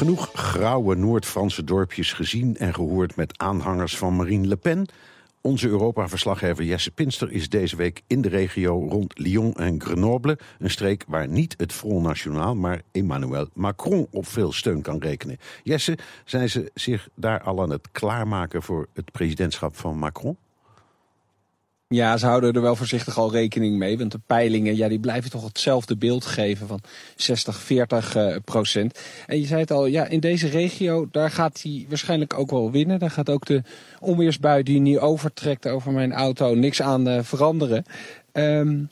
Genoeg grauwe Noord-Franse dorpjes gezien en gehoord met aanhangers van Marine Le Pen. Onze Europa-verslaggever Jesse Pinster is deze week in de regio rond Lyon en Grenoble. Een streek waar niet het Front National, maar Emmanuel Macron op veel steun kan rekenen. Jesse, zijn ze zich daar al aan het klaarmaken voor het presidentschap van Macron? Ja, ze houden er wel voorzichtig al rekening mee. Want de peilingen, ja, die blijven toch hetzelfde beeld geven van 60, 40 uh, procent. En je zei het al, ja, in deze regio, daar gaat hij waarschijnlijk ook wel winnen. Daar gaat ook de onweersbui die nu overtrekt over mijn auto niks aan uh, veranderen. Um,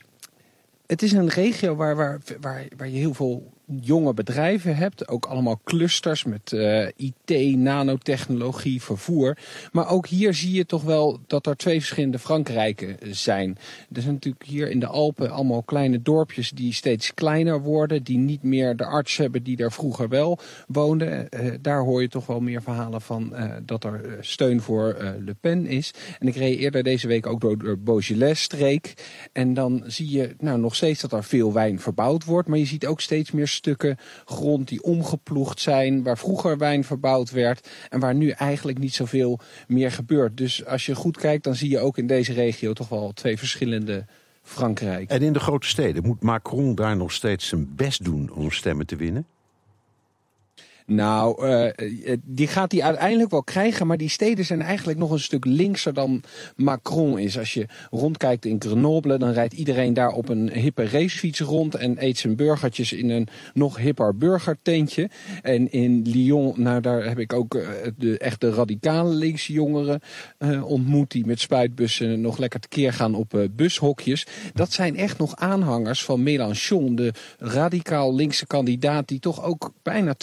het is een regio waar, waar, waar, waar je heel veel jonge bedrijven hebt. Ook allemaal clusters met uh, IT, nanotechnologie, vervoer. Maar ook hier zie je toch wel dat er twee verschillende Frankrijken zijn. Er zijn natuurlijk hier in de Alpen allemaal kleine dorpjes die steeds kleiner worden. Die niet meer de arts hebben die daar vroeger wel woonden. Uh, daar hoor je toch wel meer verhalen van dat er steun voor Le Pen is. En ik reed eerder deze week ook door de Beaujolais-streek. En dan zie je nou, nog steeds dat er veel wijn verbouwd wordt. Maar je ziet ook steeds meer stukken grond die omgeploegd zijn, waar vroeger wijn verbouwd werd en waar nu eigenlijk niet zoveel meer gebeurt. Dus als je goed kijkt, dan zie je ook in deze regio toch wel twee verschillende Frankrijk. En in de grote steden, moet Macron daar nog steeds zijn best doen om stemmen te winnen? Nou, uh, die gaat hij uiteindelijk wel krijgen, maar die steden zijn eigenlijk nog een stuk linkser dan Macron is. Als je rondkijkt in Grenoble, dan rijdt iedereen daar op een hippe racefiets rond en eet zijn burgertjes in een nog hipper burgertentje. En in Lyon, nou daar heb ik ook uh, de echte radicale linkse jongeren ontmoet die met spuitbussen nog lekker tekeer gaan op bushokjes. Dat zijn echt nog aanhangers van Mélenchon, de radicaal linkse kandidaat die toch ook bijna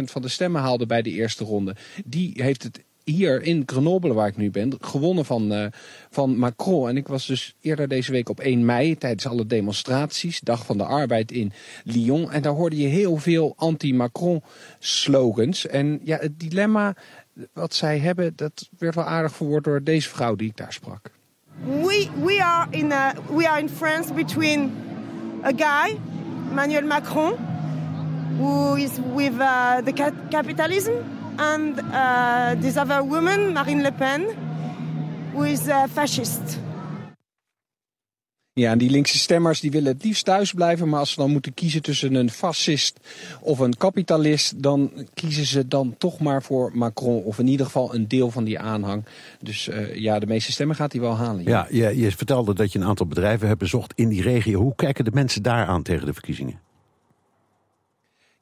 20% van de stemmen haalde bij de eerste ronde. Die heeft het hier in Grenoble, waar ik nu ben, gewonnen van, uh, van Macron. En ik was dus eerder deze week op 1 mei tijdens alle demonstraties, Dag van de Arbeid in Lyon. En daar hoorde je heel veel anti-Macron slogans. En ja, het dilemma wat zij hebben, dat werd wel aardig verwoord door deze vrouw die ik daar sprak. We, we, are, in we are in France between a guy, Emmanuel Macron, is with uh, the ca capitalism, and uh, this other woman, Marine Le Pen, who is a fascist. Ja, en die linkse stemmers die willen het liefst thuis blijven, maar als ze dan moeten kiezen tussen een fascist of een kapitalist, dan kiezen ze dan toch maar voor Macron, of in ieder geval een deel van die aanhang. Dus uh, ja, de meeste stemmen gaat hij wel halen. Ja, ja je, je vertelde dat je een aantal bedrijven hebt bezocht in die regio. Hoe kijken de mensen daar aan tegen de verkiezingen?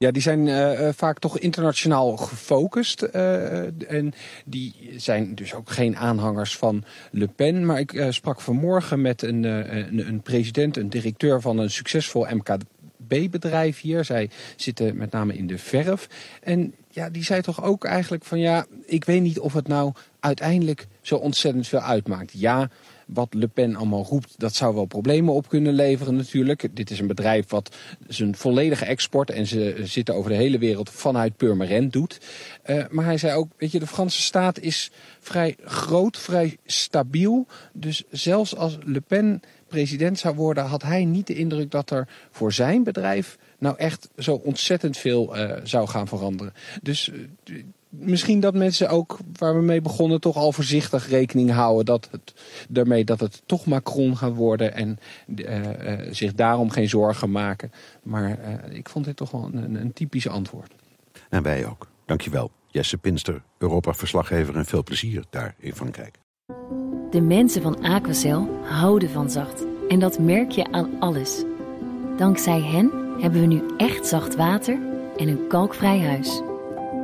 Ja, die zijn uh, vaak toch internationaal gefocust. Uh, en die zijn dus ook geen aanhangers van Le Pen. Maar ik sprak vanmorgen met een, een, een, president, een directeur van een succesvol MKB-bedrijf hier. Zij zitten met name in de verf. En ja, die zei toch ook eigenlijk van ja, ik weet niet of het nou uiteindelijk zo ontzettend veel uitmaakt. Ja, wat Le Pen allemaal roept, dat zou wel problemen op kunnen leveren natuurlijk. Dit is een bedrijf wat zijn volledige export, en ze zitten over de hele wereld, vanuit Purmerend doet. Uh, maar hij zei ook, weet je, de Franse staat is vrij groot, vrij stabiel. Dus zelfs als Le Pen president zou worden, had hij niet de indruk dat er voor zijn bedrijf nou echt zo ontzettend veel uh, zou gaan veranderen. Dus uh, misschien dat mensen ook, waar we mee begonnen, toch al voorzichtig rekening houden dat het, daarmee dat het toch Macron gaat worden en uh, uh, zich daarom geen zorgen maken. Maar uh, ik vond dit toch wel een, een typisch antwoord. En wij ook. Dankjewel. Jesse Pinster, Europa-verslaggever en veel plezier daar in Frankrijk. De mensen van Aquacel houden van zacht. En dat merk je aan alles. Dankzij hen hebben we nu echt zacht water en een kalkvrij huis.